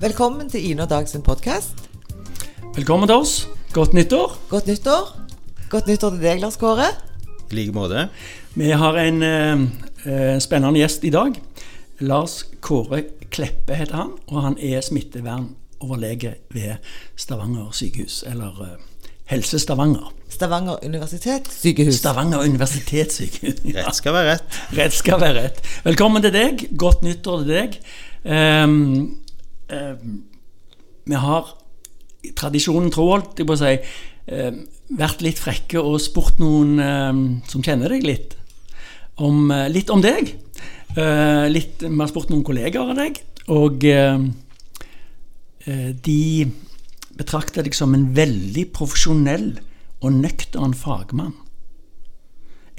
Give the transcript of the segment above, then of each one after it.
Velkommen til Ine og Dag sin podkast. Velkommen til oss. Godt nyttår. Godt nyttår. Godt nyttår til deg, Lars Kåre. I like måte. Vi har en eh, eh, spennende gjest i dag. Lars Kåre Kleppe heter han, og han er smittevernoverlege ved Stavanger sykehus, eller eh, Helse Stavanger. Stavanger universitetssykehus. Stavanger universitetssykehus. Ja. Rett skal være rett. Rett skal være rett. Velkommen til deg. Godt nyttår til deg. Um, um, vi har tradisjonen tro, holdt jeg på å si, eh, vært litt frekke og spurt noen som kjenner deg litt, om, uh, litt om deg. Uh, litt, vi har spurt noen kollegaer av deg, og de betrakter deg som en veldig profesjonell og nøktern fagmann.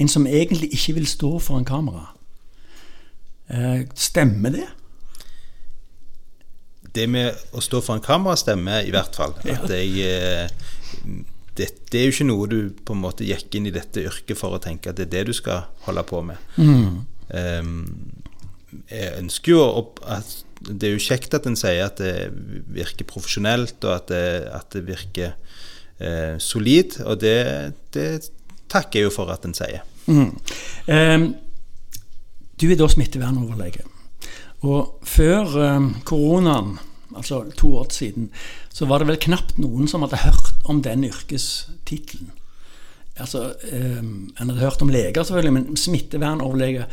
En som egentlig ikke vil stå foran kamera. Eh, stemmer det? Det med å stå foran kamera stemmer i hvert fall. At jeg eh, det, det, er jo ikke noe du på en måte gikk inn i dette yrket for å tenke at det er det du skal holde på med. Mm. Um, jeg ønsker jo at det er jo kjekt at en sier at det virker profesjonelt, og at det, at det virker eh, solid. Og det, det, takker jeg jo for at en sier. Mm. Um, du er da smittevernoverlege. Og før um, koronaen, altså to år siden, så var det vel knapt noen som hadde hørt om den yrkestittelen. Altså, um, En hadde hørt om leger, selvfølgelig, men smittevernoverlege,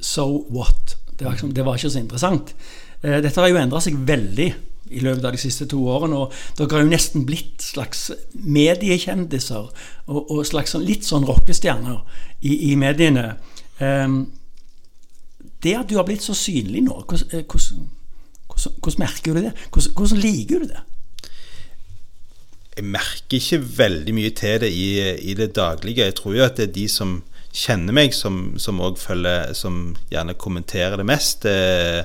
so what? Det var, det var ikke så interessant. Eh, dette har jo endra seg veldig i løpet av de siste to årene. Og dere har jo nesten blitt slags mediekjendiser og, og slags sånn, litt sånn rockestjerner i, i mediene. Um, det at du har blitt så synlig nå, hvordan, eh, hvordan, hvordan merker du det? Hvordan, liker du det? Jeg merker ikke veldig mye til det i, i, det daglige. Jeg tror jo at det er de som kjenner meg, som, som, følger, som gjerne kommenterer det mest. Eh,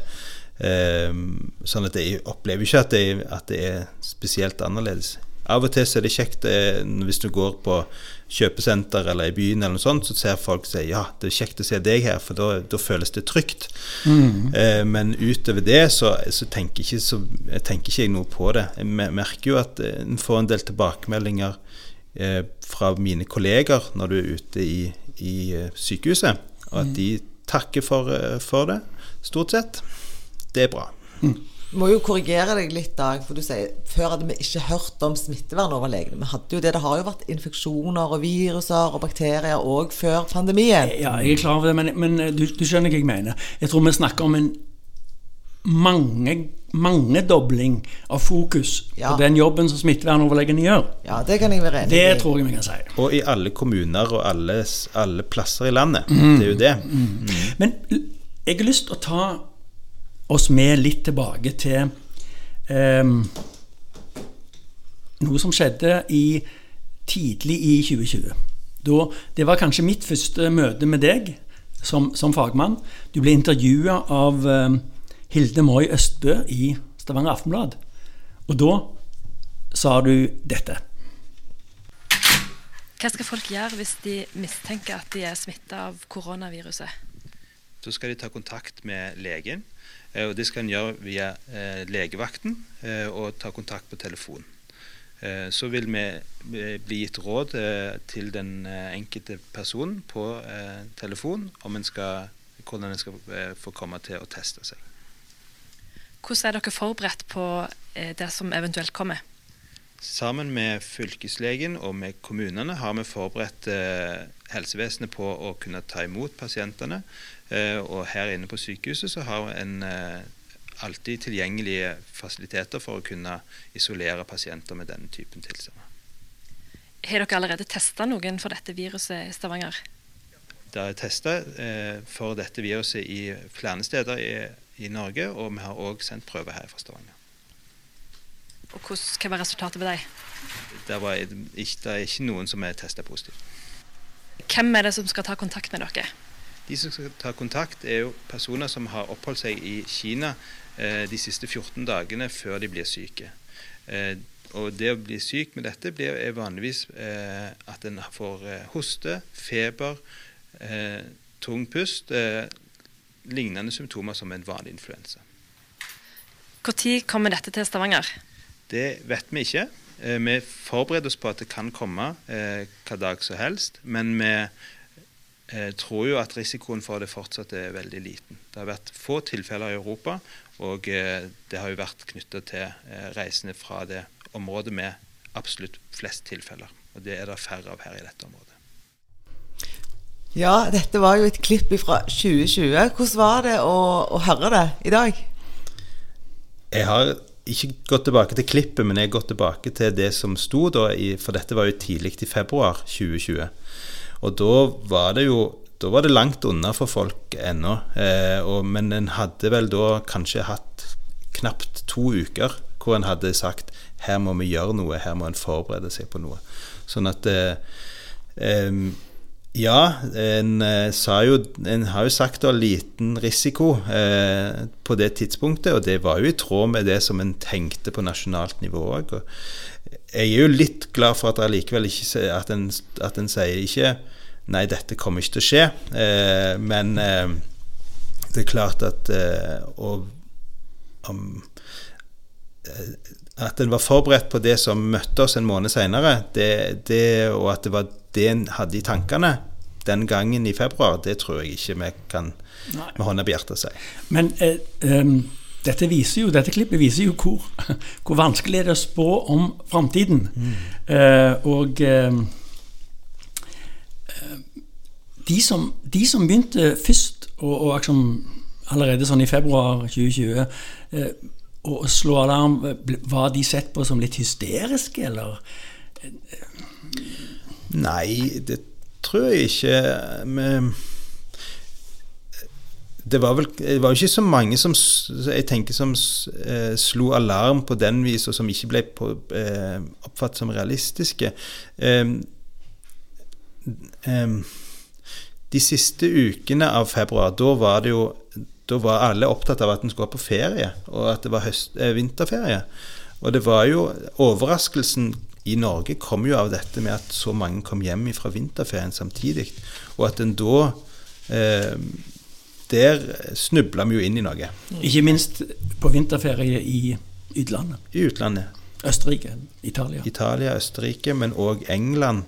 Ehm, sånn at jeg opplever ikke at det, at det, er spesielt annerledes. Av og til så er det kjekt eh, hvis du går på kjøpesenter eller i byen, eller noe sånt, så ser folk si ja, det er kjekt å se deg her, for da, føles det trygt. Mm. Eh, men utover det så, så, tenker ikke, så tenker ikke jeg noe på det. Jeg merker jo at eh, en får en del tilbakemeldinger eh, fra mine kolleger når du er ute i, i sykehuset, og at mm. de takker for, for det, stort sett det er bra. Mm. Må jo korrigere deg litt, da. for du sier før hadde vi ikke hørt om smittevernoverlegene. Vi hadde jo det, det har jo vært infeksjoner og viruser og bakterier òg før pandemien. Ja, jeg er klar over det, men, men du, du, skjønner hva jeg mener. Jeg tror vi snakker om en mange mangedobling av fokus ja. på den jobben som smittevernoverlegene gjør. Ja, Det kan jeg være enig i. Det tror jeg vi kan si. Og i alle kommuner og alle, alle plasser i landet. Mm. Det er jo det. Mm. Mm. Men jeg har lyst til å ta oss med litt tilbake til eh, noe som skjedde i, tidlig i 2020. Da, det var kanskje mitt første møte med deg som, som fagmann. Du ble intervjua av eh, Hilde Moi Østbø i Stavanger Aftenblad. Og da sa du dette. Hva skal folk gjøre hvis de mistenker at de er smitta av koronaviruset? Så skal de ta kontakt med legen og Det skal en gjøre via eh, legevakten eh, og ta kontakt på telefon. Så vil vi bli gitt råd til den enkelte personen på telefon om en skal, hvordan en skal få komme til å teste seg. Hvordan er dere forberedt på det som eventuelt kommer? Sammen med fylkeslegen og med kommunene har vi forberedt helsevesenet på å kunne ta imot pasientene Eh, og her inne på sykehuset så har en eh, alltid tilgjengelige fasiliteter for å kunne isolere pasienter med denne typen tilstander. Har dere allerede testa noen for dette viruset i Stavanger? Det er testa eh, for dette viruset i flere steder i, i Norge, og vi har òg sendt prøver her fra Stavanger. Og Hva var resultatet ved dem? Det, var, det er ikke noen som er testa positivt. Hvem er det som skal ta kontakt med dere? De som skal ta kontakt, er jo personer som har oppholdt seg i Kina eh, de siste 14 dagene før de blir syke. Eh, og det å bli syk med dette blir, er vanligvis eh, at en får eh, hoste, feber, eh, tung pust, eh, lignende symptomer som en vanlig influensa. Når kommer dette til Stavanger? Det vet vi ikke. Vi forbereder oss på at det kan komme eh, hva dag som helst. Men vi eh, tror jo at risikoen for det fortsatt er veldig liten. Det har vært få tilfeller i Europa, og eh, det har jo vært knytta til eh, reisende fra det området med absolutt flest tilfeller. Og det er det færre av her i dette området. Ja, dette var jo et klipp fra 2020. Hvordan var det å, å høre det i dag? Jeg har ikke gått tilbake til klippet, men jeg har gått tilbake til det som sto da, i, for dette var jo tidlig i februar 2020. Og da var det jo da var det langt unna for folk ennå. Eh, men en hadde vel da kanskje hatt knapt to uker hvor en hadde sagt her må vi gjøre noe, her må en forberede seg på noe. Sånn at eh, eh, ja, en, eh, jo, en har jo sagt da liten risiko eh, på det tidspunktet, og det var jo i tråd med det som en tenkte på nasjonalt nivå òg. Jeg er jo litt glad for at det likevel ikke at en, at en sier ikke Nei, dette kommer ikke til å skje. Eh, men eh, det er klart at eh, og, om, eh, At en var forberedt på det som møtte oss en måned seinere, det, det, og at det var det en hadde i tankene den gangen i februar, det tror jeg ikke vi kan med hånda på hjertet si. Men em, dette, viser jo, dette klippet viser jo hvor, hvor vanskelig det er å spå om framtiden. Eh, og eh, de, som, de som begynte først, og, og liksom allerede sånn i februar 2020 eh, å slå alarm, var de sett på som litt hysteriske, eller? Nei, det tror jeg ikke. Men det var vel det var ikke så mange som jeg tenker som eh, slo alarm på den vis, og som ikke ble på, eh, oppfattet som realistiske. Eh, de siste ukene av februar, da var det jo da var alle opptatt av at en skulle på ferie, og at det var høst, eh, vinterferie. Og det var jo Overraskelsen i Norge kom jo av dette med at så mange kom hjem fra vinterferien samtidig, og at en da eh, Der snubla vi jo inn i noe. Ikke minst på vinterferie i utlandet. I utlandet. Østerrike, Italia. Italia, Østerrike, men òg England.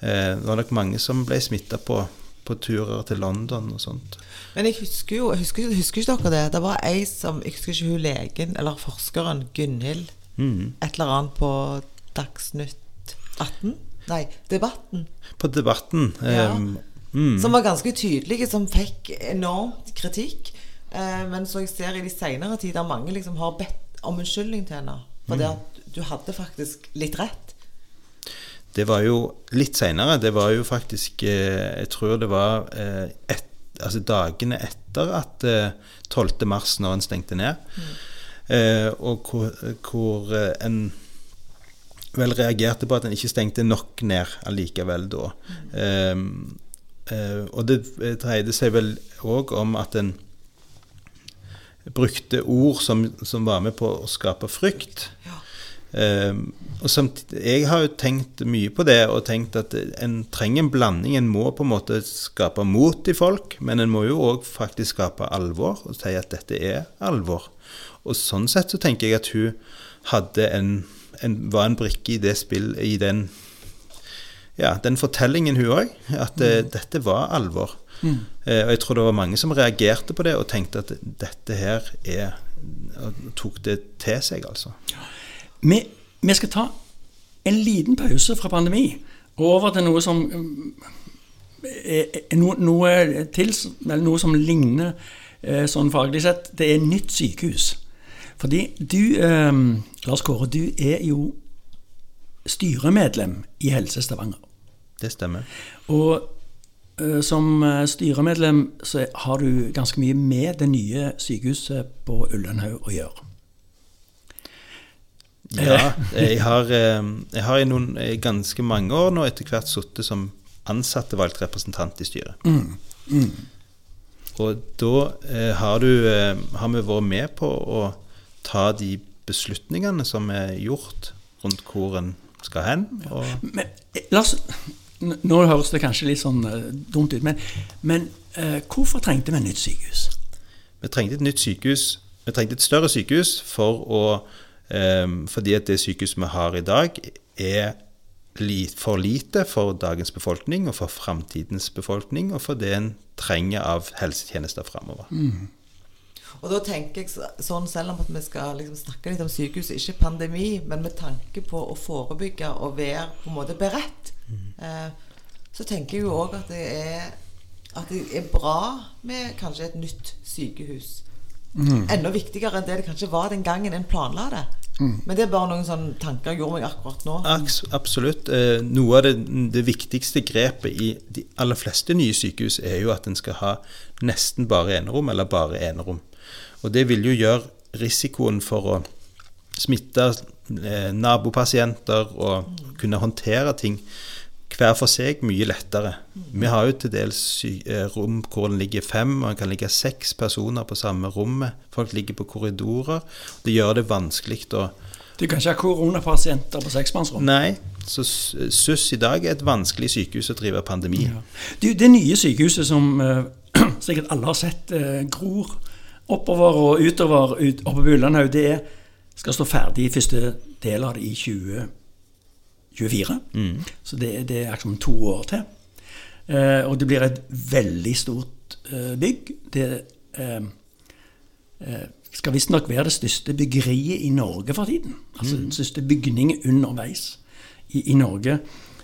Eh, det var nok mange som ble smitta på, på turer til London og sånt. Men jeg husker jo husker, husker ikke dere det? Det var ei som Jeg husker ikke hun legen eller forskeren Gunhild mm. et eller annet på Dagsnytt 18? Nei, Debatten. På Debatten. Ja. Eh, mm. Som var ganske tydelige, som fikk enormt kritikk. Eh, men så jeg ser i de senere tider mange liksom har bedt om unnskyldning til henne. For det at du hadde faktisk litt rett. Det var jo litt seinere. Det var jo faktisk eh, Jeg tror det var eh, et, altså dagene etter at eh, 12. mars, når en stengte ned, eh, og hvor, hvor eh, en vel reagerte på at en ikke stengte nok ned allikevel da. Mm. eh, og det dreide seg vel òg om at en brukte ord som, som var med på å skape frykt. Um, og samtidig, jeg har jo tenkt mye på det, og tenkt at en trenger en blanding. En må på en måte skape mot i folk, men en må jo òg faktisk skape alvor, og si at dette er alvor. Og sånn sett så tenker jeg at hun hadde en, en var en brikke i det spill, i den ja, den fortellingen hun òg, at mm. dette var alvor. Eh, og jeg tror det var mange som reagerte på det og tenkte at dette her er og Tok det til seg, altså. Vi, vi skal ta en liten pause fra pandemi og over til noe som er, er noe, noe, til, eller noe som ligner eh, sånn faglig sett. Det er nytt sykehus. Fordi du, eh, Lars Kåre, du er jo styremedlem i Helse Stavanger. Det stemmer. Og eh, som eh, styremedlem så har du ganske mye med det nye sykehuset på Ullenhaug å gjøre. Ja, jeg har, eh, jeg har i noen i ganske mange år nå etter hvert sittet som ansattevalgt representant i styret. Og da eh, har, du, eh, har vi vært med på å ta de beslutningene som er gjort rundt hvor en skal hen. Og Men eh, la oss Nå høres det kanskje litt sånn eh, dumt ut, men, men eh, hvorfor trengte vi nytt sykehus? vi trengte et nytt sykehus vi trengte et større sykehus for å, eh, fordi at det sykehuset vi har i dag, er for lite for dagens befolkning og for framtidens befolkning, og for det en trenger av helsetjenester framover. Og da tenker jeg sånn, selv om at vi skal liksom snakke litt om sykehus, ikke pandemi, men med tanke på å forebygge og være på en måte beredt, eh, så tenker jeg jo òg at det at det er bra med kanskje et nytt sykehus. Enda viktigere enn det det kanskje var den gangen en planla det. Men det er bare noen sånne tanker jeg gjorde meg akkurat nå. Absolutt. Eh, Noe av det, det viktigste grepet i de aller fleste nye sykehus er jo at en skal ha nesten bare enerom, eller bare enerom. Og det vil jo gjøre risikoen for å smitte eh, nabopasienter og kunne håndtere ting hver for seg mye lettere. Vi har jo til dels eh, rom hvor det ligger fem, og det kan ligge seks personer på samme rommet. Folk ligger på korridorer. Det gjør det vanskelig å Du kan ikke ha koronapasienter på seksmannsrom. Nei, så SUS i dag er et vanskelig sykehus å drive pandemi. Ja. Det, det nye sykehuset som eh, sikkert alle har sett eh, gror oppover og utover ut, oppe på Ullandhaug, det er, skal stå ferdig i første del av det i 2024. Så det, det er liksom to år til. Eh, og det blir et veldig stort eh, bygg. Det eh, eh, skal visstnok være det største byggeriet i Norge for tiden. Altså den største bygningen underveis i, i Norge.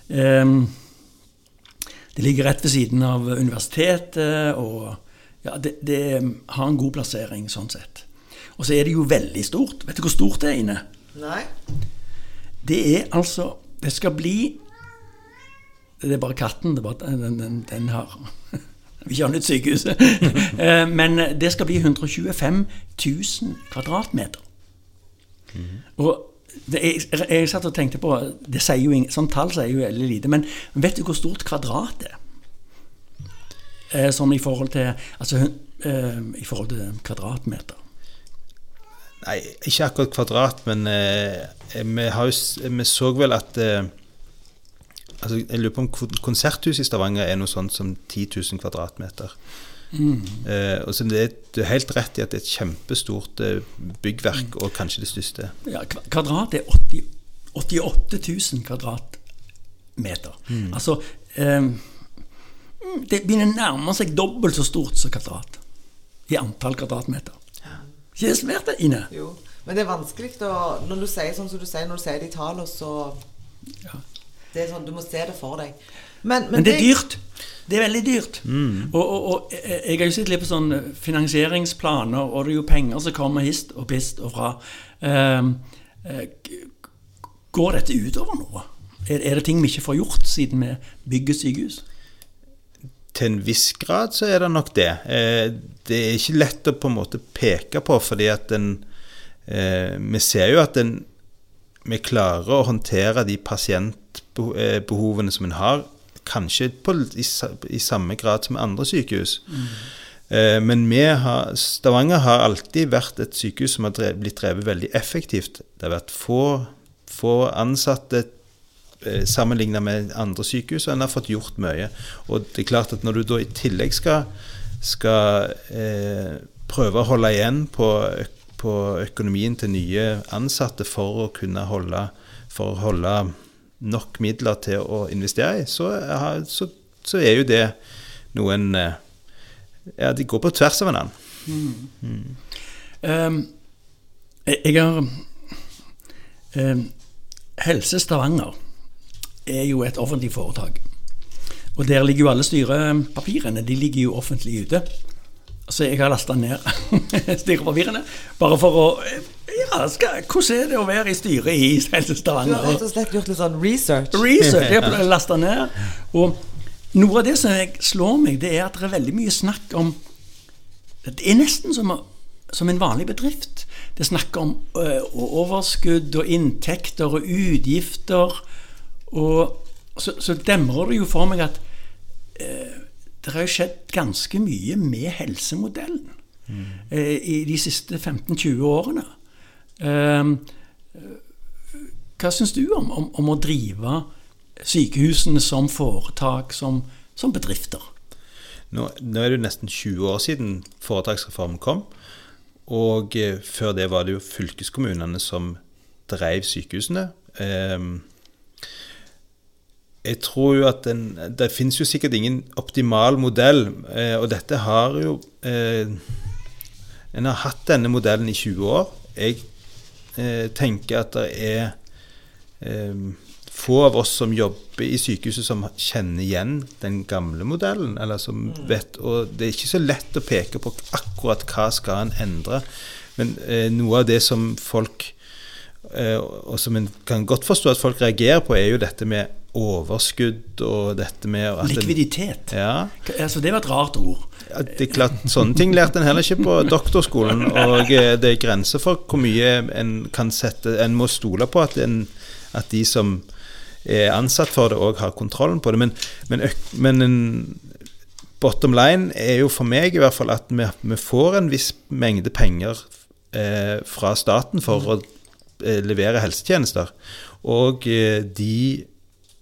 Ehm, det ligger rett ved siden av universitetet, og ja, det, det har en god plassering sånn sett. Og så er det jo veldig stort. Vet du hvor stort det er inne? Nei? Det er altså Det skal bli Det er bare katten. Det er bare, den, den, den har Vi ikke ha nytt sykehus. Eh, Men det skal bli 125 000 kvadratmeter. Og det, jeg, jeg satt og tenkte på det sier jo ingen, Sånn tall sier jo veldig lite. Men vet du hvor stort kvadrat det er? Eh, Sånn i forhold til Altså eh, i forhold til kvadratmeter. Nei, ikke akkurat kvadrat, men eh, vi, har vi så vel at eh, altså, Jeg lurer på om konserthuset i Stavanger er noe sånt som 10 000 kvadratmeter. Eh, og så det er, Du er helt rett i at det er et kjempestort eh, byggverk, og kanskje det største. Ja, kvadrat er 80, 88 000 kvadratmeter. Altså eh, Det begynner å nærme seg dobbelt så stort som kvadrat. I antall kvadratmeter. Ikke svært det inne? Jo. Men det er vanskelig å Når du sier sånn som du sier når du sier de tallene, så Ja. Det er sånn, Du må se det for deg. Men, Men det er dyrt. Det er veldig dyrt. Og, og, og jeg jeg har jo sett litt på sånne finansieringsplaner, og det er jo penger som kommer hist og pist og fra. Ehm, eh, går dette utover noe? Er, er det ting vi ikke får gjort siden vi bygger sykehus? Til en viss grad så er det nok det. Eh, det er ikke lett å på en måte peke på, fordi at en eh, Vi ser jo at en vi klarer å håndtere de pasientbehovene som en har, kanskje på, i, i samme grad som andre sykehus. Eh, men har, Stavanger har alltid vært et sykehus som har drevet, blitt drevet veldig effektivt. Det har vært få, få ansatte eh, sammenlignet med andre sykehus, og en har fått gjort mye. Og det er klart at når du da i tillegg skal, skal eh, prøve å holde igjen på, på økonomien til nye ansatte for å kunne holde, for å holde nok midler til å investere i, så, så, så er jo det noen eh, Ja, de går på tvers av hverandre. Ehm, jeg, jeg har um, Helse Stavanger er jo et offentlig foretak. Og der ligger jo alle styrepapirene. De ligger jo offentlig ute. Så jeg har lasta ned styrepapirene bare for å ja, skal, Hvordan er det å være i styret i Helse Du har rett og slett gjort litt sånn research. Research. Jeg har lasta ned. Og noe av det som jeg slår meg, det er at det er veldig mye snakk om Det er nesten som, som en vanlig bedrift. Det er snakk om ø, overskudd og inntekter og utgifter. Og så, så demrer det jo for meg at eh, det har jo skjedd ganske mye med helsemodellen eh, i de siste 15-20 årene. Eh, hva syns du om, om, om å drive sykehusene som foretak, som, som bedrifter? Nå, nå er det jo nesten 20 år siden foretaksreformen kom. og eh, før det var det jo fylkeskommunene som drev sykehusene. Eh, jeg tror jo at den, Det finnes jo sikkert ingen optimal modell, eh, og dette har jo eh, En har hatt denne modellen i 20 år. Jeg eh, tenker at det er eh, få av oss som jobber i sykehuset som kjenner igjen den gamle modellen. eller som vet, og Det er ikke så lett å peke på akkurat hva skal en endre. Men eh, noe av det som folk eh, og som en kan godt forstå at folk reagerer på, er jo dette med overskudd og dette med Likviditet. ja, Altså, det var et rart ord. ja, det er klart, Sånne ting lærte en heller ikke på doktorskolen. Og eh, det er grenser for hvor mye en kan sette En må stole på at, en, at de som er ansatt for det, òg har kontrollen på det. Men, men, men en bottom line er jo for meg i hvert fall at vi, vi får en viss mengde penger eh, fra staten for å eh, levere helsetjenester. Og eh, de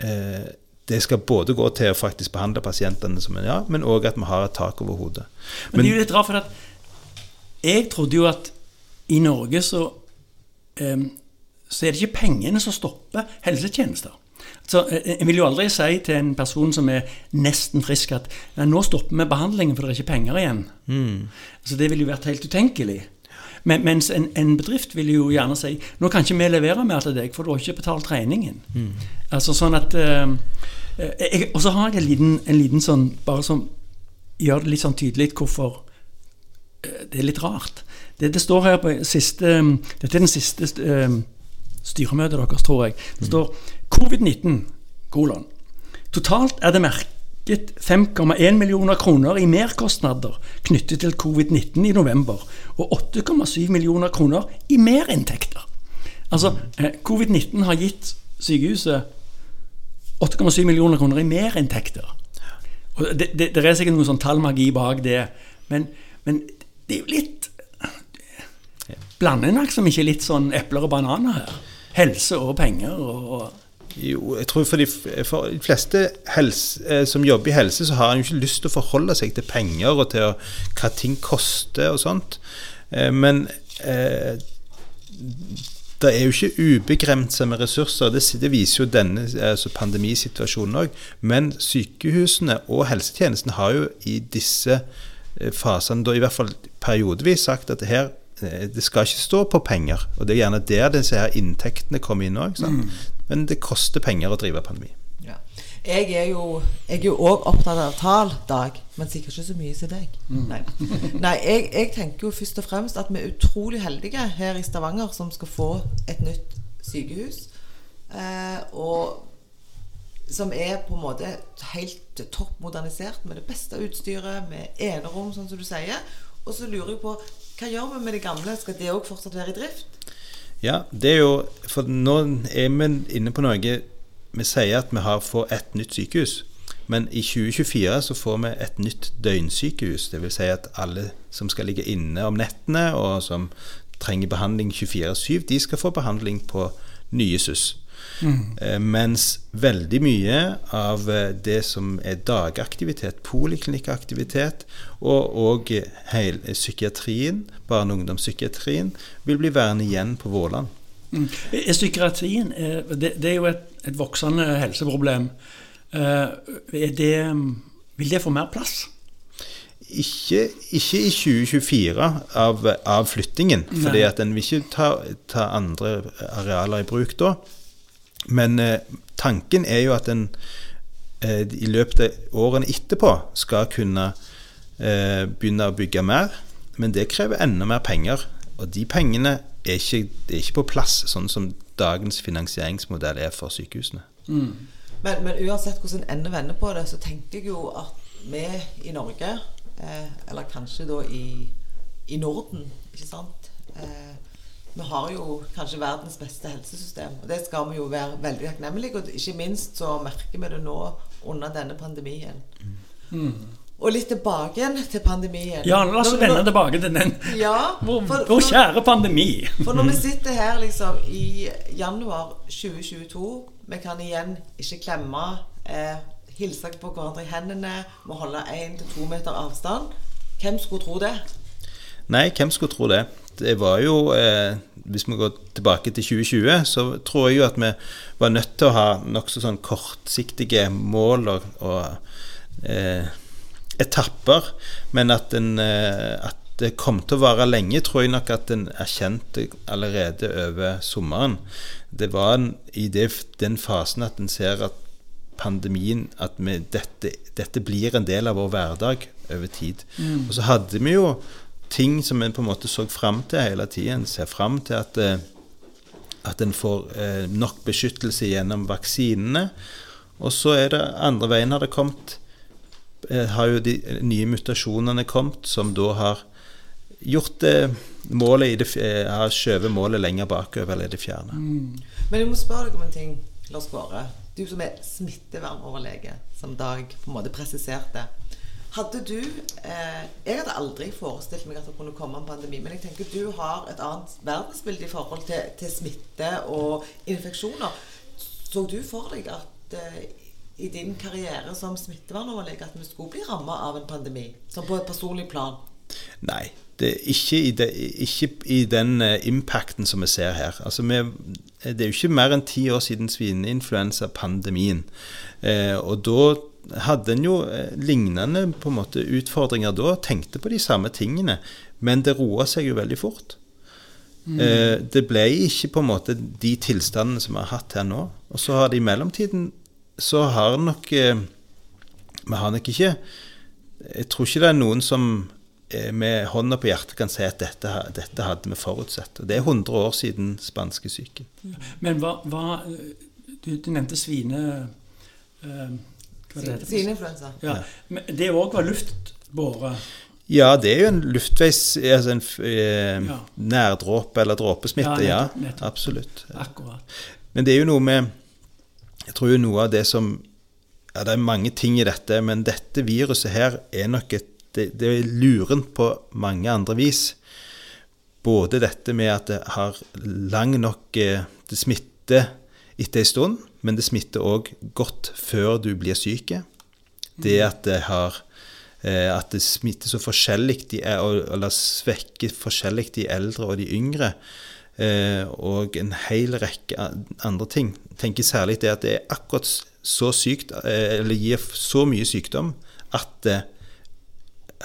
eh, Det skal både gå til å faktisk behandle pasientene som en ja, men òg at vi har et tak over hodet. Men, det er jo litt rart, for at jeg trodde jo at i Norge så, em, så er det ikke pengene som stopper helsetjenester. Så eh, Jeg vil jo aldri si til en person som er nesten frisk at nå stopper vi behandlingen, for det er ikke penger igjen. Så Det ville jo vært helt utenkelig. Men, mens en, en bedrift vil jo gjerne si nå kan ikke vi levere mer til deg, for du har ikke betalt regningen. Altså sånn at eh, eh, Og så har jeg en liten, en liten sånn Bare som gjør det litt sånn tydelig hvorfor eh, det er litt rart. Det, det står her på siste Dette er den siste eh, styremøtet deres, tror jeg. Det står covid-19, kolon. Totalt er det merket 5,1 millioner kroner i merkostnader knyttet til covid-19 i november, og 8,7 millioner kroner i merinntekter. Altså, eh, covid-19 har gitt sykehuset 8,7 millioner kroner i merinntekter. Og det, det, det er sikkert noe sånn tallmagi bak det, men, men det er jo litt Blander en liksom ikke litt sånn epler og bananer her? Helse og penger og Jo, jeg tror for de, for de fleste helse, eh, som jobber i helse, så har en jo ikke lyst til å forholde seg til penger og til hva ting koster og sånt. Eh, Men eh, det er jo ikke ubegrensa med ressurser. Det, det viser jo denne altså pandemisituasjonen òg. Men sykehusene og helsetjenesten har jo i disse eh, fasene, da i hvert fall periodevis, sagt at det her det skal ikke stå på penger. Og det er gjerne der disse her inntektene kommer inn òg. Men det koster penger å drive pandemi. Ja. Jeg er jo jeg er òg opptatt av tall, Dag, men sikkert ikke så mye som deg. Nei, Nei jeg, jeg tenker jo først og fremst at vi er utrolig heldige her i Stavanger som skal få et nytt sykehus. Eh, og som er på en måte helt topp modernisert med det beste utstyret, med enerom, sånn som du sier. Og så lurer jeg på hva gjør vi med det gamle? Skal det òg fortsatt være i drift? Ja, det er jo For nå er vi inne på noe Vi sier at vi har får et nytt sykehus. Men i 2024 så får vi et nytt døgnsykehus. Dvs. Si at alle som skal ligge inne om nettene, og som trenger behandling 24-7, de skal få behandling på nye SUS. Eh, mens veldig mye av eh, det som er dagaktivitet, poliklinikkaktivitet, og, og hele psykiatrien, barne- og ungdomspsykiatrien, vil bli værende igjen på Våland. Mm. Psykiatrien eh, det, det er jo et, et voksende helseproblem. Eh, Er det, vil det få mer plass? Ikke, ikke i 2024 av, av flyttingen, fordi Nei. at en vil ikke ta, ta andre arealer i bruk da. Men eh, tanken er jo at en eh, i løpet av årene etterpå skal kunne eh, begynne å bygge mer, men det krever enda mer penger. Og de pengene er ikke, er ikke på plass, sånn som dagens finansieringsmodell er for sykehusene. Men, men uansett hvordan en ender vender på det, så tenker jeg jo at vi i Norge, eh, eller kanskje da i, i Norden, ikke sant eh, Vi har jo kanskje verdens beste helsesystem, og det skal vi jo være veldig takknemlige Og ikke minst så merker vi det nå under denne pandemien. Og litt tilbake igjen til pandemien. Ja, la oss vende tilbake til den. Ja, Vår, for- vår for- kjære pandemi. For når vi sitter her liksom i januar 2022 Vi kan igjen ikke klemme, eh, hilse på hverandre i hendene, må holde 1-2 meter avstand. Hvem skulle tro det? Nei, hvem skulle tro det? Det var jo eh, Hvis vi går tilbake til 2020, så tror jeg jo at vi var nødt til å ha nokså sånn kortsiktige mål og, og eh, etapper. Men at, en, eh, at det kom til å vare lenge, tror jeg nok at en erkjente allerede over sommeren. Det var en, i det, den fasen at en ser at pandemien At vi, dette, dette, blir en del av vår hverdag over tid. Mm. Og så hadde vi jo ting som en på en måte så fram til hele tiden. Ser fram til at, eh, at en får eh, nok beskyttelse gjennom vaksinene. Og så er det andre veien har det kommet eh, Har jo de nye mutasjonene kommet, som da har gjort det målet i det, har skjøvet målet lenger bakover eller i det fjerne. Mm. Men jeg må spørre deg om en ting, Lars Kåre du som er smittevernoverlege, som Dag på en måte presiserte. Hadde du eh, Jeg hadde aldri forestilt meg at det kunne komme en pandemi. Men jeg tenker du har et annet verdensbilde i forhold til, til smitte og infeksjoner. Så du for deg at eh, i din karriere som smittevernoverlege at vi skulle bli ramma av en pandemi? Som på et personlig plan? Nei. Ikke, i det, ikke, i den uh, impacten som vi ser her. Altså, vi, det er jo ikke mer enn ti år siden svineinfluensapandemien. Eh, og da hadde en jo eh, lignende på en måte utfordringer da. Tenkte på de samme tingene. Men det roa seg jo veldig fort. Mm. Eh, det ble ikke på en måte de tilstandene som vi har hatt her nå. Og så har det i mellomtiden så har nok eh, Vi har nok ikke Jeg tror ikke det er noen som Eh, med hånda på hjertet kan si at dette, dette, hadde vi forutsett. Og Det er 100 år siden spanskesyken. Men hva, hva du, du, nevnte svine... Uh, Svineinfluensa. Ja. Men det òg var luftbåret? Ja, det er jo en luftveis... Altså en eh, ja. nærdråpe eller dråpesmitte. Ja, nettopp, nettopp. absolutt. Akkurat. Men det er jo noe med Jeg tror jo noe av det som ja, Det er mange ting i dette, men dette viruset her er nok et det, det er lurent på mange andre vis. Både dette med at det har lang nok eh, Det smitter etter en stund, men det smitter òg godt før du blir syk. Det mm. at det har eh, at det smitter så forskjellig, eller svekker forskjellig de eldre og de yngre. Eh, og en hel rekke andre ting. Tenker særlig det at det er akkurat så sykt, eller gir så mye sykdom, at det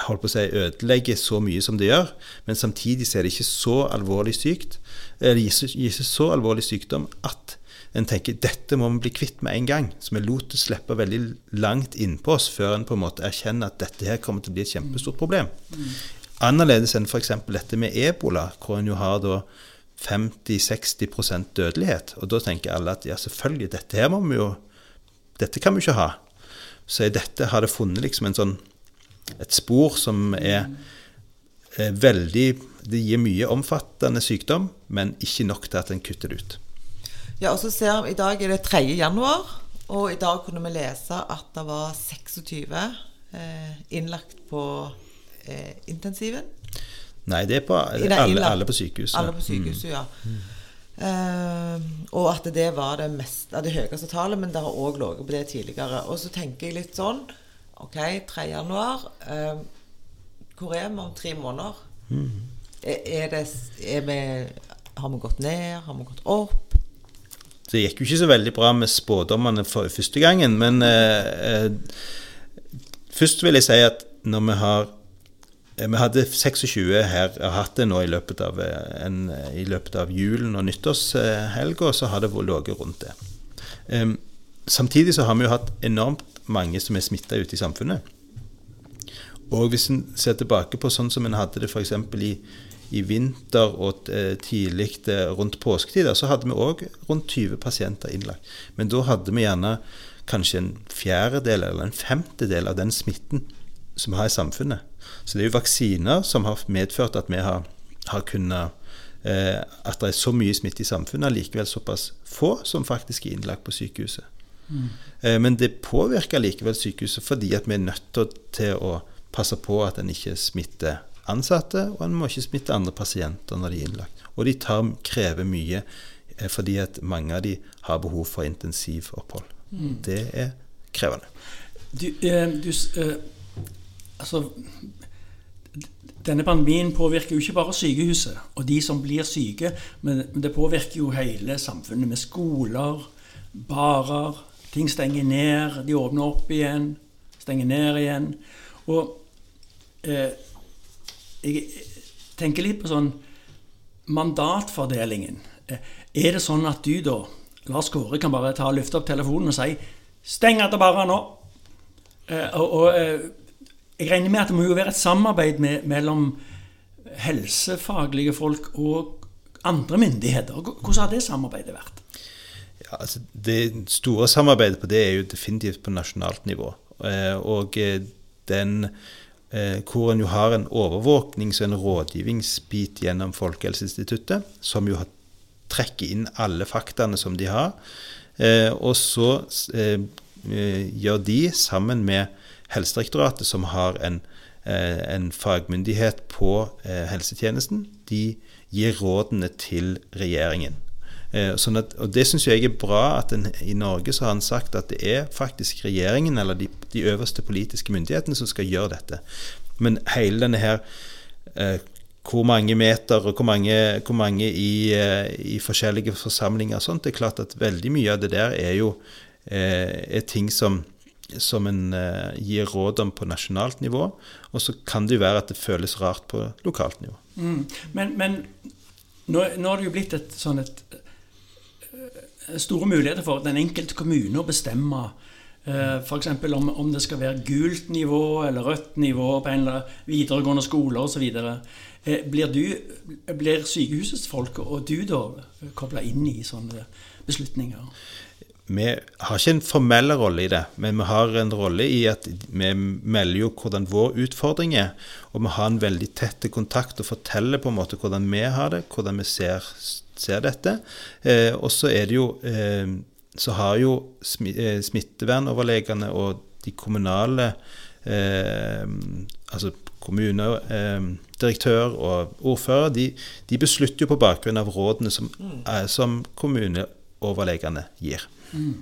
holdt på å si, ødelegger så mye som det gjør, men samtidig så er det ikke så alvorlig sykt, eller gir ikke så alvorlig sykdom at en tenker dette må vi bli kvitt med en gang. Så vi lot det slippe veldig langt innpå oss før en på en måte erkjenner at dette her kommer til å bli et kjempestort problem. Annerledes enn f.eks. dette med ebola, hvor en jo har da 50-60% dødelighet. Og da tenker alle at ja, selvfølgelig, dette her må vi jo Dette kan vi ikke ha. Så i dette har det funnet liksom en sånn et spor som er, er, veldig Det gir mye omfattende sykdom, men ikke nok til at en kutter det ut. Ja, og så ser vi, I dag er det 3. januar, og i dag kunne vi lese at det var 26 eh, innlagt på eh, intensiven. Nei, det er på alle, alle på sykehuset. Alle på sykehuset, mm. ja. Mm. Uh, og at det var det, mest, det høyeste tallet, men det har òg ligget på det tidligere. Og så tenker jeg litt sånn OK, 3. januar. Uh, hvor er vi om tre måneder? Mm. Er, er det, er vi, har vi gått ned? Har vi gått opp? Det gikk jo ikke så veldig bra med spådommene for første gangen, men eh, først vil jeg si at når vi har vi hadde 26 her, har hatt det nå i løpet av, en, i løpet av julen og nyttårshelga, så har det ligget rundt det. Um, samtidig så har vi jo hatt enormt mange som er smitta ute i samfunnet. Og hvis en ser tilbake på sånn som en hadde det f.eks. i i vinter og eh, tidlig eh, rundt påsketider, så hadde vi òg rundt 20 pasienter innlagt. Men da hadde vi gjerne kanskje en fjerdedel eller en femtedel av den smitten som vi har i samfunnet. Så det er jo vaksiner som har medført at vi har, har kunnet eh, At det er så mye smitte i samfunnet, likevel såpass få som faktisk er innlagt på sykehuset. Mm. Men det påvirker likevel sykehuset fordi at vi er nødt til å passe på at en ikke smitter ansatte, og en må ikke smitte andre pasienter når de er innlagt. Og de tar, krever mye eh, fordi at mange av de har behov for intensivopphold. Mm. Det er krevende. Du, eh, du eh, altså denne pandemien påvirker jo ikke bare sykehuset og de som blir syke, men det påvirker jo hele samfunnet med skoler, barer. Ting stenger ned, de åpner opp igjen, stenger ned igjen. Og eh, jeg tenker litt på sånn mandatfordelingen. Eh, er det sånn at du da, Lars Kåre, kan bare ta og løfte opp telefonen og si 'steng at bare nå'? Eh, og, og eh, jeg regner med at det må jo være et samarbeid med, mellom helsefaglige folk og andre myndigheter. Hvordan har det samarbeidet vært? Ja, altså Det store samarbeidet på det er jo definitivt på nasjonalt nivå. Og den eh, hvor en jo har en overvåknings- og en rådgivningsbit gjennom Folkehelseinstituttet, som jo trekker inn alle faktaene som de har. Eh, og så eh, gjør de, sammen med Helsedirektoratet, som har en, eh, en fagmyndighet på eh, helsetjenesten, de gir rådene til regjeringen. Eh, sånn at, og Det syns jeg er bra. at en, I Norge så har han sagt at det er faktisk regjeringen eller de, de øverste politiske myndighetene som skal gjøre dette. Men hele denne her eh, hvor mange meter og hvor mange, hvor mange i, eh, i, forskjellige forsamlinger og sånt, det er klart at veldig mye av det der er jo eh, er ting som, som en eh, gir råd om på nasjonalt nivå. Og så kan det jo være at det føles rart på lokalt nivå. Mm. Men, men nå, nå, har det jo blitt et sånn et store muligheter for den enkelte kommune å bestemme uh, f.eks. Om, om det skal være gult nivå eller rødt nivå på en eller videregående skole osv. Blir, du, blir sykehusets folk og du da kobla inn i sånne beslutninger? Vi har ikke en formell rolle i det, men vi har en rolle i at vi melder jo hvordan vår utfordring er. Og vi har en veldig tett kontakt og forteller på en måte hvordan vi har det, hvordan vi ser ser dette. Eh, og så er det jo eh, Så har jo eh, smittevernoverlegene og de kommunale eh, Altså kommunedirektør og ordfører, de, de, beslutter jo på bakgrunn av rådene som, mm. som kommuneoverlegene gir. Mm.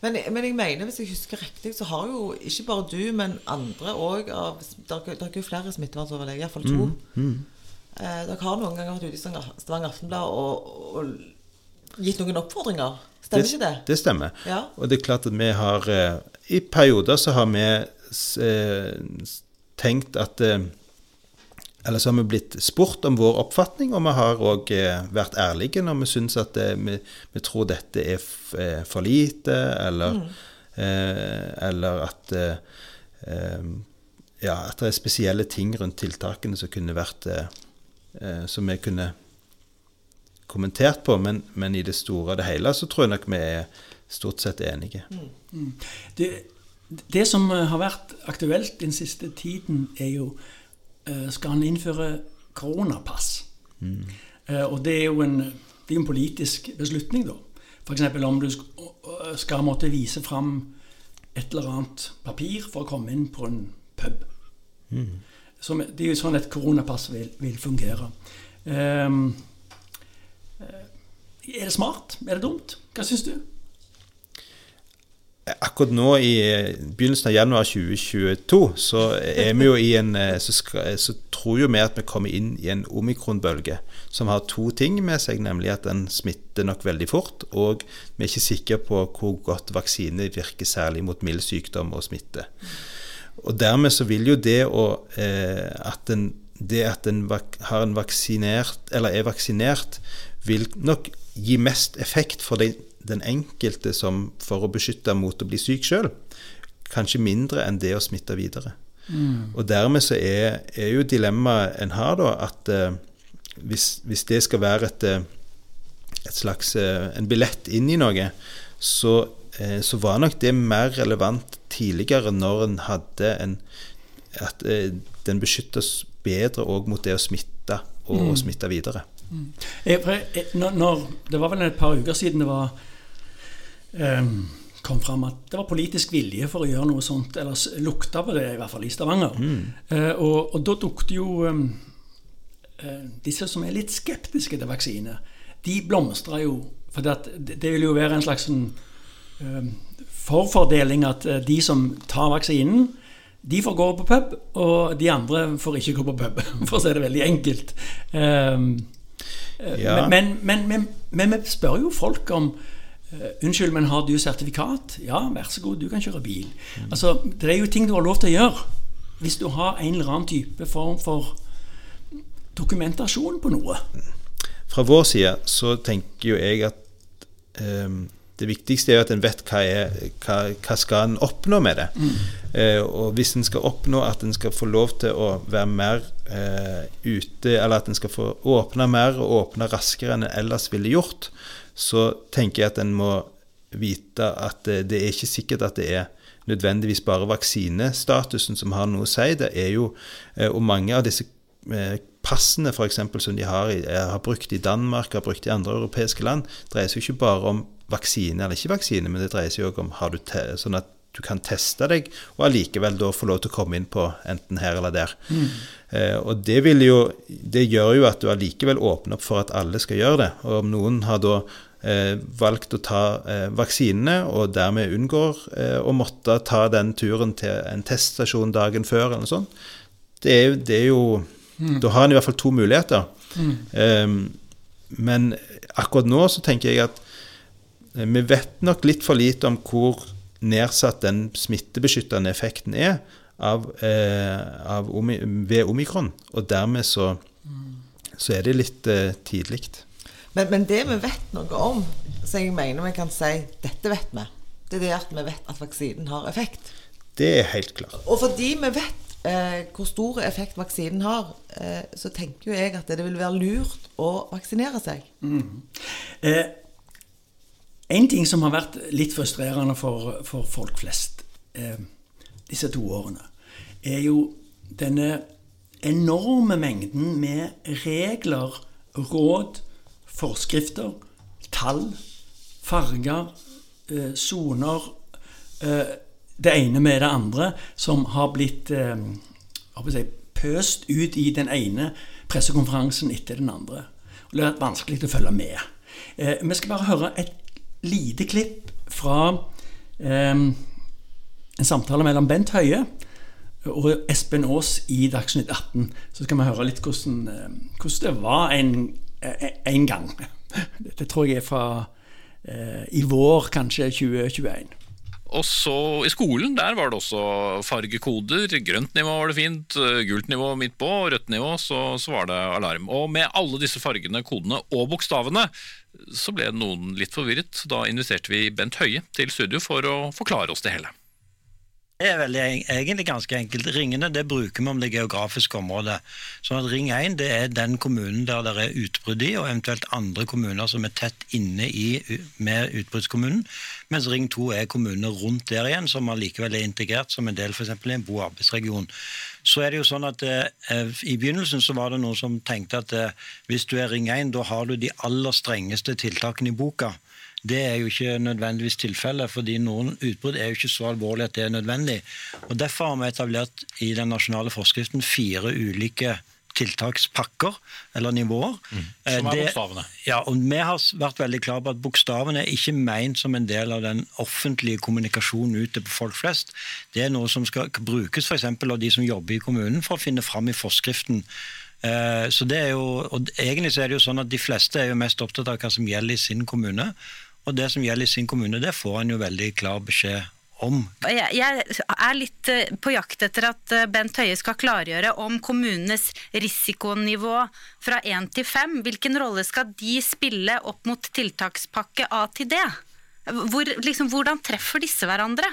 Men, men, jeg mener, hvis jeg husker riktig, så har jo ikke bare du, men andre òg Det er jo flere smittevernoverleger, iallfall to. Mm. Mm. Eh, dere har noen ganger vært ute i Stavanger Aftenblad og, og, gitt noen oppfordringer. Stemmer det, ikke det? Det stemmer. Ja. Og det er klart at vi har eh, I perioder så har vi eh, tenkt at eh, Eller så har vi blitt spurt om vår oppfatning, og vi har òg eh, vært ærlige når vi syns at eh, vi, vi, tror dette er for lite, eller, mm. eller at ja, at det er spesielle ting rundt tiltakene som kunne vært eh, som vi kunne kommentert på, men, men, i det store og det hele så tror jeg nok vi er stort sett enige. Mm. mm. Det, det, som eh, har vært aktuelt den siste tiden, er jo eh, Skal han innføre koronapass? Mm. Eh, og det er jo en, det er en politisk beslutning, da. F.eks. om du skal måtte vise fram et eller annet papir for å komme inn på en pub. Mm. Som, det er jo sånn et koronapass vil, vil fungere. Um, er det smart? Er det dumt? Hva syns du? Akkurat nå i begynnelsen av januar 2022 så er vi jo i en eh, så, skal, så tror jo vi at vi kommer inn i en omikronbølge som har to ting med seg, nemlig at den smitter nok veldig fort, og vi er ikke sikre på hvor godt vaksine virker, særlig mot mild sykdom og smitte. Og dermed så vil jo det å eh, at en, det at en har en vaksinert, eller er vaksinert, vil nok gi mest effekt for den, den enkelte som for å beskytte mot å bli syk sjøl. Kanskje mindre enn det å smitte videre. Mm. Og dermed så er, er jo dilemmaet en har, da, at eh, hvis, hvis, det skal være et, eh, et slags eh, en billett inn i noe, så så var nok det mer relevant tidligere når en hadde en At eh, den beskyttes bedre òg mot det å smitte og mm. smitte videre. Mm. Jeg, når, når, det var vel et par uker siden det var um, kom fram at det var politisk vilje for å gjøre noe sånt, eller lukta på det, i hvert fall i Stavanger. Mm. Eh, og, og, da dukket jo uh, disse som er litt skeptiske til vaksine, de blomstra jo. For det, det vil jo være en slags sånn, forfordeling at eh, de som tar vaksinen, de får gå på pub, og de andre får ikke gå på pub, for å si det veldig enkelt. Um, Ja. men, men, men, men, vi spør jo folk om eh, Unnskyld, men har du sertifikat? Ja, vær så god, du kan kjøre bil. Altså, Det er jo ting du har lov til å gjøre. Hvis du har en eller annen type form for dokumentasjon på noe. Fra vår side så tenker jo jeg at ehm, det viktigste er jo at en vet hva, er, hva, hva skal en oppnå med det. Eh, og hvis en skal oppnå at en skal få lov til å være mer eh, ute, eller at en skal få åpne mer og åpne raskere enn en ellers ville gjort, så tenker jeg at en må vite at det, det er ikke sikkert at det er nødvendigvis bare vaksinestatusen som har noe å si. Det er jo, eh, og mange av disse eh, passene for eksempel, som de har, eh, har brukt i Danmark, har brukt i andre europeiske land, dreier seg ikke bare om vaksine eller ikke vaksine, men det dreier seg jo om har du sånn at du kan teste deg, og allikevel da få lov til å komme inn på enten her eller der. Eh, og det, vil jo, det gjør jo at du allikevel åpner opp for at alle skal gjøre det. Og om noen har da eh, valgt å ta eh, vaksinene, og dermed unngår eh, å måtte ta den turen til en teststasjon dagen før, eller noe sånt, det er, det er jo Da har en i hvert fall to muligheter. Eh, men akkurat nå så tenker jeg at vi vet nok litt for lite om hvor nedsatt den smittebeskyttende effekten er av, eh, av omi, ved omikron. Og dermed så, så er det litt eh, tidlig. Men, men det vi vet noe om, så jeg mener vi kan si dette vet vi, det er det at vi vet at vaksinen har effekt. Det er helt klart. Og fordi vi vet eh, hvor stor effekt vaksinen har, eh, så tenker jo jeg at det vil være lurt å vaksinere seg. Eh, en ting som har vært litt frustrerende for, for folk flest eh, disse to årene, er jo denne enorme mengden med regler, råd, forskrifter, tall, farger, eh, soner eh, Det ene med det andre som har blitt eh, si, pøst ut i den ene pressekonferansen etter den andre. Og det har vært vanskelig å følge med. Eh, vi skal bare høre et lite klipp fra eh, en samtale mellom Bent Høie og Espen Aas i Dagsnytt 18. Så skal vi høre litt hvordan, eh, hvordan det var en, eh, en gang. Dette tror jeg er fra eh, i vår, kanskje 2021. Og så i skolen, der var det også fargekoder. Grønt nivå var det fint, gult nivå midt på, rødt nivå så, så var det alarm. Og med alle disse fargene, kodene og bokstavene så ble noen litt forvirret. Da inviterte vi Bent Høie til studio for å forklare oss det hele. Det er veldig, egentlig ganske enkelt. Ringene det bruker vi om det geografiske området. Sånn at Ring 1 det er den kommunen der det er utbrudd i, og eventuelt andre kommuner som er tett inne i, med utbruddskommunen. Mens Ring 2 er kommunene rundt der igjen, som allikevel er integrert som en del f.eks. i en bo- og arbeidsregion. Så er det jo sånn at eh, I begynnelsen så var det noen som tenkte at eh, hvis du er Ring 1, da har du de aller strengeste tiltakene i boka. Det er jo ikke nødvendigvis tilfellet, fordi noen utbrudd er jo ikke så alvorlig at det er nødvendig. Og Derfor har vi etablert i den nasjonale forskriften fire ulike tiltakspakker, eller nivåer. Som er det- bokstavene. Ja, og Vi har vært veldig klare på at bokstavene er ikke ment som en del av den offentlige kommunikasjonen ute på folk flest. Det er noe som skal brukes eksempel av de som jobber i kommunen for å finne fram i forskriften. Eh, Så det er jo, og Egentlig så er det jo sånn at de fleste er jo mest opptatt av hva som gjelder i sin kommune. Og det som gjelder i sin kommune, det får en jo veldig klar beskjed om. Jeg, jeg er litt eh, på jakt etter at eh, Bent Høie skal klargjøre om kommunenes risikonivå fra 1 til 5. Hvilken rolle skal de spille opp mot tiltakspakke A til D? Hvor, liksom, hvordan treffer disse hverandre?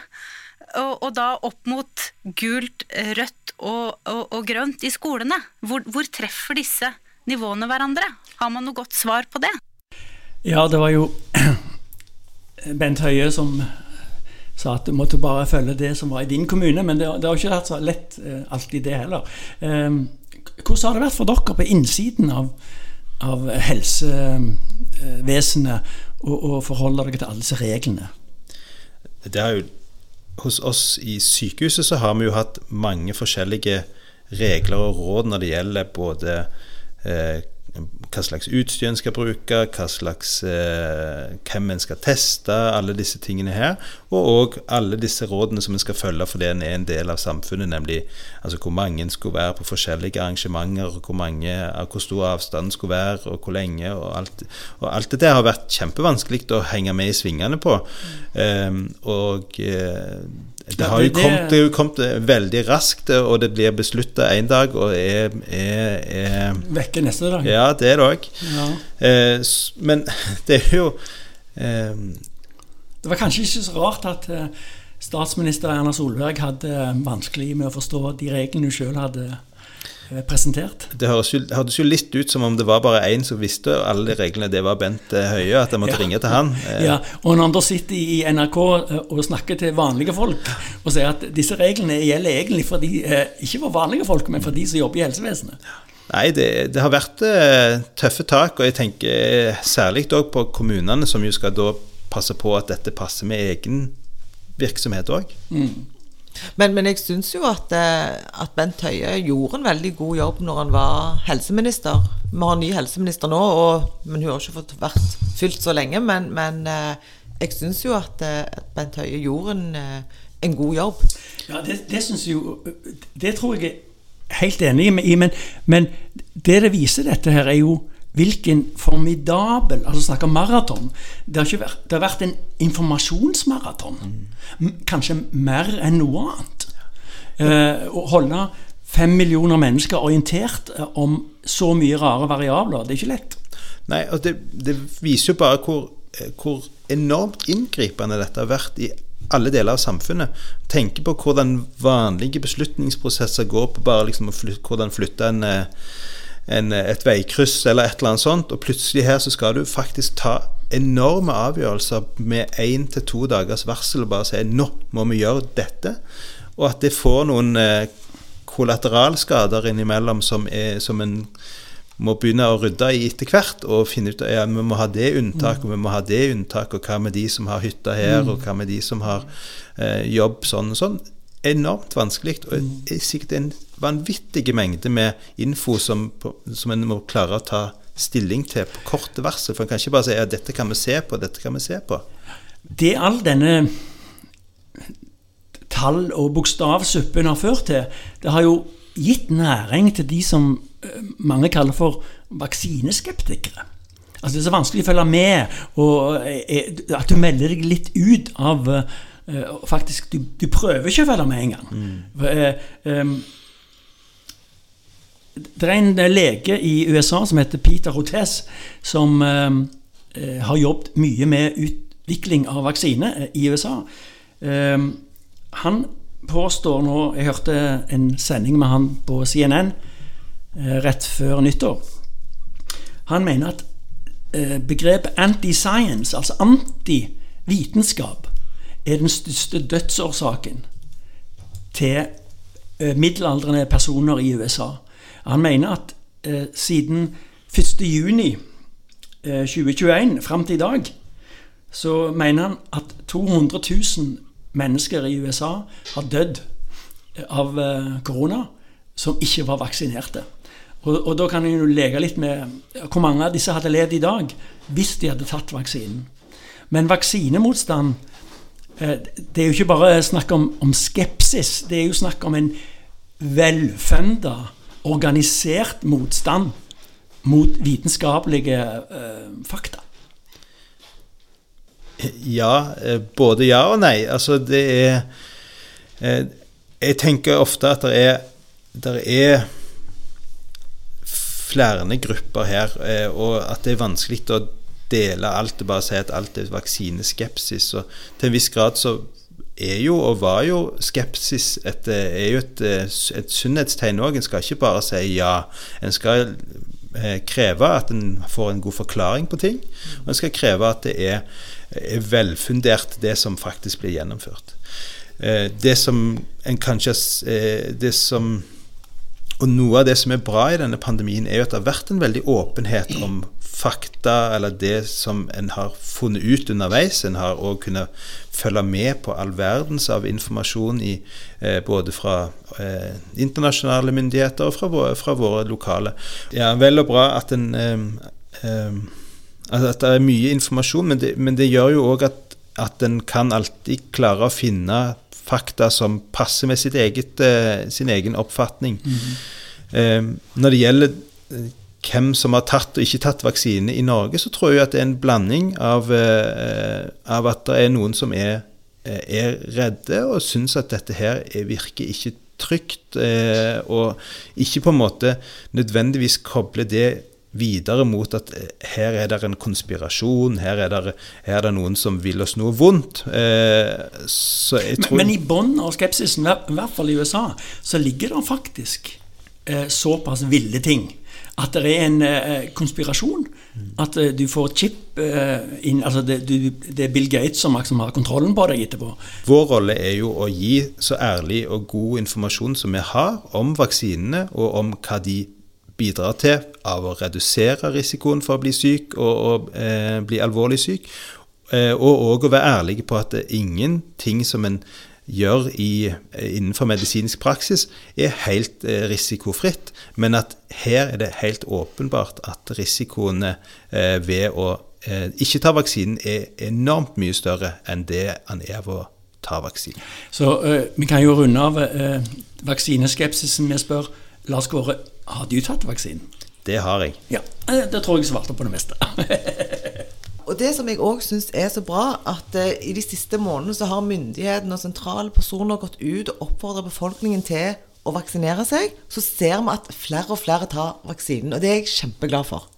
Og, og da opp mot gult, rødt og, og, og grønt i skolene. Hvor, hvor treffer disse nivåene hverandre? Har man noe godt svar på det? Ja, det var jo Bent Høie som sa at du måtte bare følge det som var i din kommune, men det, det har ikke vært så lett eh, alltid det heller. Eh, hvordan har det vært for dere på innsiden av, av helsevesenet å forholde dere til alle disse reglene? Det er jo, hos oss i sykehuset så har vi jo hatt mange forskjellige regler og råd når det gjelder både eh, hva slags utstyr en skal bruke, slags, eh, hvem en skal teste, alle disse tingene her. Og òg alle disse rådene som en skal følge fordi en er en del av samfunnet, nemlig altså hvor mange en skulle være på forskjellige arrangementer, hvor, mange, hvor stor avstanden skulle være, og hvor lenge. Og alt, og alt dette har vært kjempevanskelig å henge med i svingene på. Um, og uh, det har jo kommet, det kommet veldig raskt, og det blir beslutta en dag og er, er, er Vekke neste dag. Ja, det er det òg. Ja. Eh, men det er jo eh, Det var kanskje ikke så rart at eh, statsminister Erna Solberg hadde vanskelig med å forstå de reglene hun sjøl hadde Eh, presentert. Det jo, hørtes jo litt ut som om det var bare én som visste alle de reglene. Det var Bent eh, Høie, at jeg måtte ja. ringe til han. Eh, ja, og når han da sitter i NRK og snakker til vanlige folk og sier at disse reglene gjelder egentlig for de, ikke for vanlige folk, men for de som jobber i helsevesenet. Nei, det, det har vært tøffe tak, og jeg tenker særlig òg på kommunene, som jo skal da passe på at dette passer med egen virksomhet òg. Mm. Men, men jeg syns jo at, eh, at, Bent Høie gjorde en veldig god jobb når han var helseminister. Vi har en ny helseminister nå, og, men hun har ikke fått vært fylt så lenge. Men, men eh, jeg syns jo at, eh, at, Bent Høie gjorde en, en god jobb. Ja, det, det syns jo Det tror jeg er helt enig i, men, men det det viser dette her, er jo hvilken formidabel altså snakker maraton. Det har, det har vært en informasjonsmaraton. Mm. Kanskje mer enn noe annet. Eh, å holde fem millioner mennesker orientert eh, om så mye rare variabler, det er ikke lett. Nei, og det, det viser jo bare hvor, eh, hvor, enormt inngripende dette har vært i alle deler av samfunnet. Tenke på hvordan vanlige beslutningsprosesser går på bare liksom å flytte, hvordan flytte en eh, en, et veikryss eller et eller annet sånt, og plutselig her så skal du faktisk ta enorme avgjørelser med én til to dagers varsel og bare si nå må vi gjøre dette. Og at det får noen eh, kollateralskader innimellom som, er, som en må begynne å rydde i etter hvert og finne ut at ja, vi må ha det unntaket, og vi må ha det unntaket, og hva med de som har hytta her, mm. og hva med de som har eh, jobb sånn og sånn. Enormt vanskelig, og mm. er sikkert en vanvittige mengde med info som, som en må klare å ta stilling til på korte varsel. For en kan ikke bare si at ja, dette kan vi se på, dette kan vi se på. Det all denne tall- og bokstavsuppen har ført til, det har jo gitt næring til de som eh, mange kaller for vaksineskeptikere. Altså Det er så vanskelig å følge med, og eh, at du melder deg litt ut av Faktisk, du, du, prøver ikke å følge med engang. Mm. Uh, um, det er en eh, lege i USA som heter Peter Hotez, som eh, eh, har jobbet mye med utvikling av vaksine eh, i USA. Eh, han påstår nå Jeg hørte en sending med han på CNN eh, rett før nyttår. Han mener at begrepet anti-science, altså anti-vitenskap, er den største dødsårsaken til middelaldrende personer i USA. Han mener at eh, siden 1.6 eh, 2021 fram til i dag, så mener han at 200 000 mennesker i USA har dødd eh, av eh, korona som ikke var vaksinerte. Og, og da kan en jo leke litt med hvor mange av disse hadde levd i dag hvis de hadde tatt vaksinen. Men vaksinemotstand eh, det er jo ikke bare snakk om, om skepsis, det er jo snakk om en velfunda organisert motstand mot vitenskapelige uh, fakta? Ja, eh, både ja og nei. Altså, det er eh, Jeg tenker ofte at det er, det er flere grupper her, og at det er vanskelig å dele alt og bare si at alt er vaksineskepsis. Og til en viss grad så er jo og var jo skepsis et, er jo et, et sunnhetstegn òg. En skal ikke bare si ja. En skal eh, kreve at en får en god forklaring på ting. Og en skal kreve at det er, er velfundert, det som faktisk blir gjennomført. Eh, det som en kanskje eh, Det som og noe av det som er bra i denne pandemien, er jo at det har vært en veldig åpenhet om fakta, eller det som en har funnet ut underveis. En har òg kunnet følge med på all verdens av informasjon i, eh, både fra eh, internasjonale myndigheter og fra våre, fra våre, lokale. Ja, Vel og bra at, en, eh, eh at det er mye informasjon, men det, men det gjør jo òg at, at en kan alltid klare å finne fakta som passer med eget, eh, sin egen oppfatning. Mm når det gjelder hvem som har tatt og ikke tatt vaksine i Norge, så tror jeg at det er en blanding av, av at det er noen som er, eh, er redde og syns at dette her virker ikke trygt, og ikke på en måte nødvendigvis koble det videre mot at her er det en konspirasjon, her er det, her er det noen som vil oss noe vondt. Eh, men, men, i bunnen av skepsisen, i hvert fall i USA, så ligger det faktisk eh, såpass ville ting at det er en eh, konspirasjon. At eh, du får chip eh, inn altså det, du, det, er Bill Gates som, som har kontrollen på deg etterpå. Vår rolle er jo å gi så ærlig og god informasjon som vi har om vaksinene, og om hva de bidrar til av å redusere risikoen for å bli syk og, og eh, bli alvorlig syk. Eh, og òg å være ærlig på at ingenting som en gjør i, innenfor medisinsk praksis, er helt eh, risikofritt. Men at her er det helt åpenbart at risikoene eh, ved å eh, ikke ta vaksinen er enormt mye større enn det han er ved å ta vaksinen. Så uh, vi kan jo runde av vaksineskepsisen med å spørre Lars Kåre, har du tatt vaksinen? Det har jeg. Ja, Det tror jeg svarte på det meste. Og det som jeg òg syns er så bra, at uh, i de siste månedene så har myndighetene og sentrale personer gått ut og oppfordra befolkningen til å vaksinere seg. Så ser vi at flere og flere tar vaksinen, og det er jeg kjempeglad for.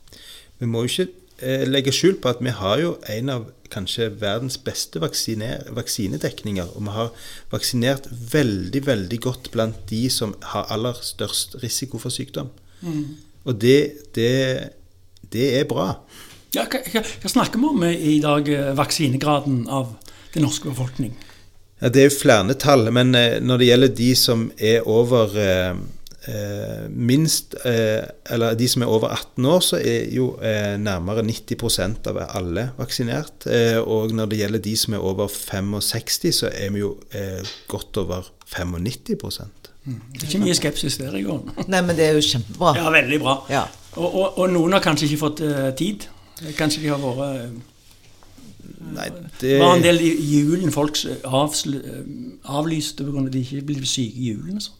Vi må jo ikke eh, legge skjul på at vi har jo en av kanskje verdens beste vaksinedekninger. Og vi har vaksinert veldig, veldig godt blant de som har aller størst risiko for sykdom. Mm. Og det, det, det er bra. Ja, hva, hva, snakker vi om i dag, eh, vaksinegraden av den norske befolkning? Ja, Det er jo flere tall, men eh, når det gjelder de som er over eh, eh, minst eh, Eller de som er over 18 år, så er jo eh, nærmere 90% av alle vaksinert. og når det gjelder de som er over 65, så er vi jo godt over 95 mm. Det ikke mye skepsis der i går. Nei, men det er jo kjempebra. Ja, veldig bra. Ja. Og, og, og, noen har kanskje ikke fått tid Kanskje de har vært eh, Nei, det var en del i julen folk avlyste pga. at de ikke ble syke i julen. Så.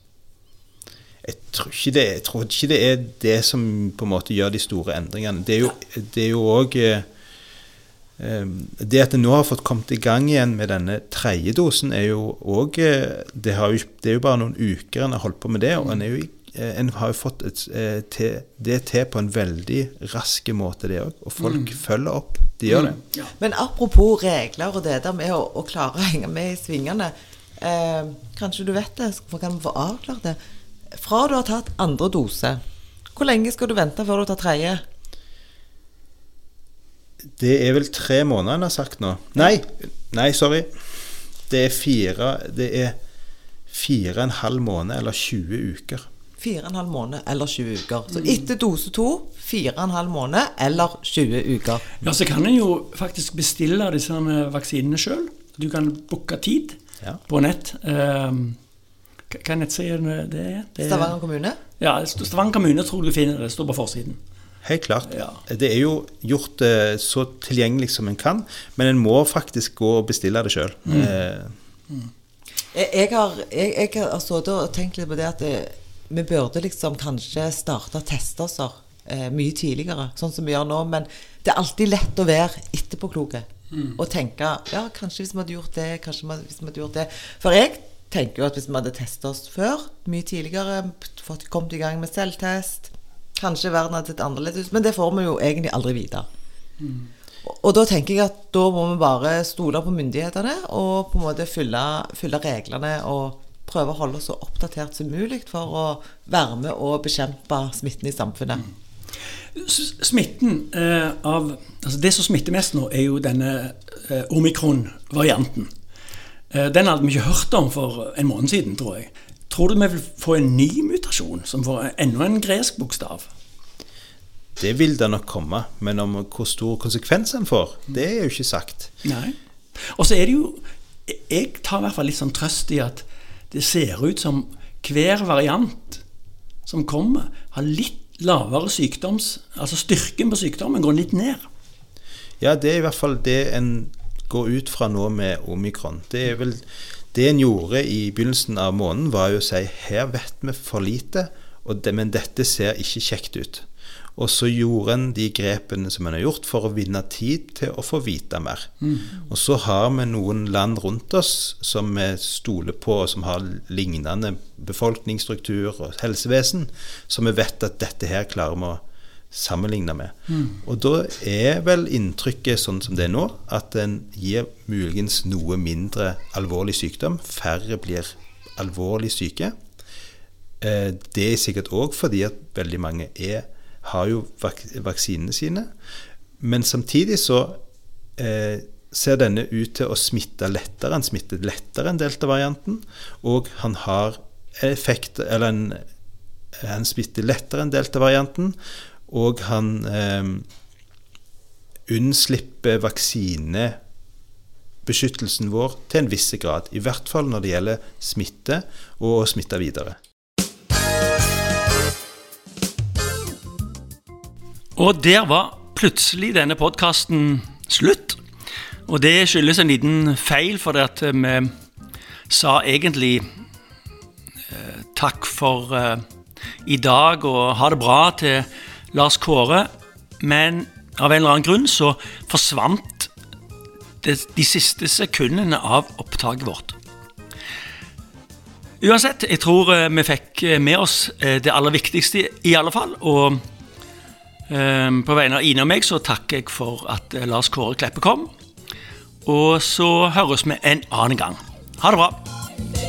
Jeg tror, ikke det, jeg tror ikke det er det som på en måte gjør de store endringene. Det er jo, det er også, eh, det at det nå har fått kommet i gang igjen med denne tredje dosen, er jo òg det, det, er jo bare noen uker en har holdt på med det, og en er jo Eh, en har jo fått et, eh, det til på en veldig rask måte, det òg. Og folk mm. følger opp. De gjør det. Mm. Ja. Men apropos regler og det der med å, å klare å henge med i svingene. Eh, kanskje du vet det, så kan vi få avklart det. Fra du har tatt andre dose, hvor lenge skal du vente før du tar tredje? Det er vel tre måneder en har sagt nå. Nei, nei, sorry. Det er fire Det er fire og en halv måned eller 20 uker. 4,5 måned eller 20 uker. Så etter dose 2 4,5 måned eller 20 uker. Ja, Så kan en jo faktisk bestille disse vaksinene sjøl. Du kan booke tid ja. på nett. Um, hva nettside det er? Det er Stavanger kommune? Ja, Stavanger kommune tror du finner det. står på forsiden. Helt klart. Ja. Det er jo gjort eh, så tilgjengelig som en kan, men en må faktisk gå og bestille det sjøl. Mm. Eh. mm. Jeg, jeg, har, jeg, jeg har sittet og tenkt litt på det at det, vi burde liksom kanskje starte å teste oss eh, mye tidligere, sånn som vi gjør nå. Men det er alltid lett å være etterpåkloke mm. og tenke ja, kanskje hvis vi hadde gjort det, kanskje hvis vi hadde gjort det. For jeg tenker jo at hvis vi hadde testet oss før, mye tidligere, fått kommet i gang med selvtest Kanskje verden hadde sett annerledes ut, men det får vi jo egentlig aldri vite. Mm. Og da tenker jeg at da må vi bare stole på myndighetene og på en måte fylle, fylle reglene og prøve å holde oss så oppdatert som mulig for å være med og bekjempe smitten i samfunnet. Smitten eh, av altså Det som smitter mest nå, er jo denne eh, omikron-varianten. Eh, den hadde vi ikke hørt om for en måned siden, tror jeg. Tror du vi vil få en ny mutasjon som får enda en gresk bokstav? Det vil det nok komme, men om hvor stor konsekvens den får, det er jo ikke sagt. Nei. Og så er det jo Jeg tar i hvert fall litt sånn trøst i at det ser ut som hver variant som kommer, har litt lavere sykdoms... Altså styrken på sykdommen går litt ned. Ja, det er i hvert fall det en går ut fra nå med omikron. Det er vel det en gjorde i begynnelsen av måneden, var jo å si her vet vi for lite, det, men dette ser ikke kjekt ut. Og så gjorde en de grepene som en har gjort for å vinne tid til å få vite mer. Mm. Og så har vi noen land rundt oss som vi stoler på, og som har lignende befolkningsstruktur og helsevesen, som vi vet at dette her klarer vi å sammenligne med. Mm. Og da er vel inntrykket sånn som det er nå, at en gir muligens noe mindre alvorlig sykdom. Færre blir alvorlig syke. Eh, det er sikkert òg fordi at veldig mange er har jo vak vaksinene sine. Men samtidig så eh, ser denne ut til å smitte lettere. Han smitter lettere enn delta-varianten. Og han har effekt Eller en, han smitter lettere enn delta-varianten. Og han eh, unnslipper vaksinebeskyttelsen vår til en viss grad. I hvert fall når det gjelder smitte og å smitte videre. Og der var plutselig denne podkasten slutt. Og det skyldes en liten feil, for at vi sa egentlig eh, takk for eh, i dag og ha det bra til Lars Kåre. Men av en eller annen grunn så forsvant det, de siste sekundene av opptaket vårt. Uansett, jeg tror eh, vi fikk med oss eh, det aller viktigste, i alle fall. og på vegne av Ine og meg så takker jeg for at eh, Lars Kåre Kleppe kom. Og så høres vi en annen gang. Ha det bra.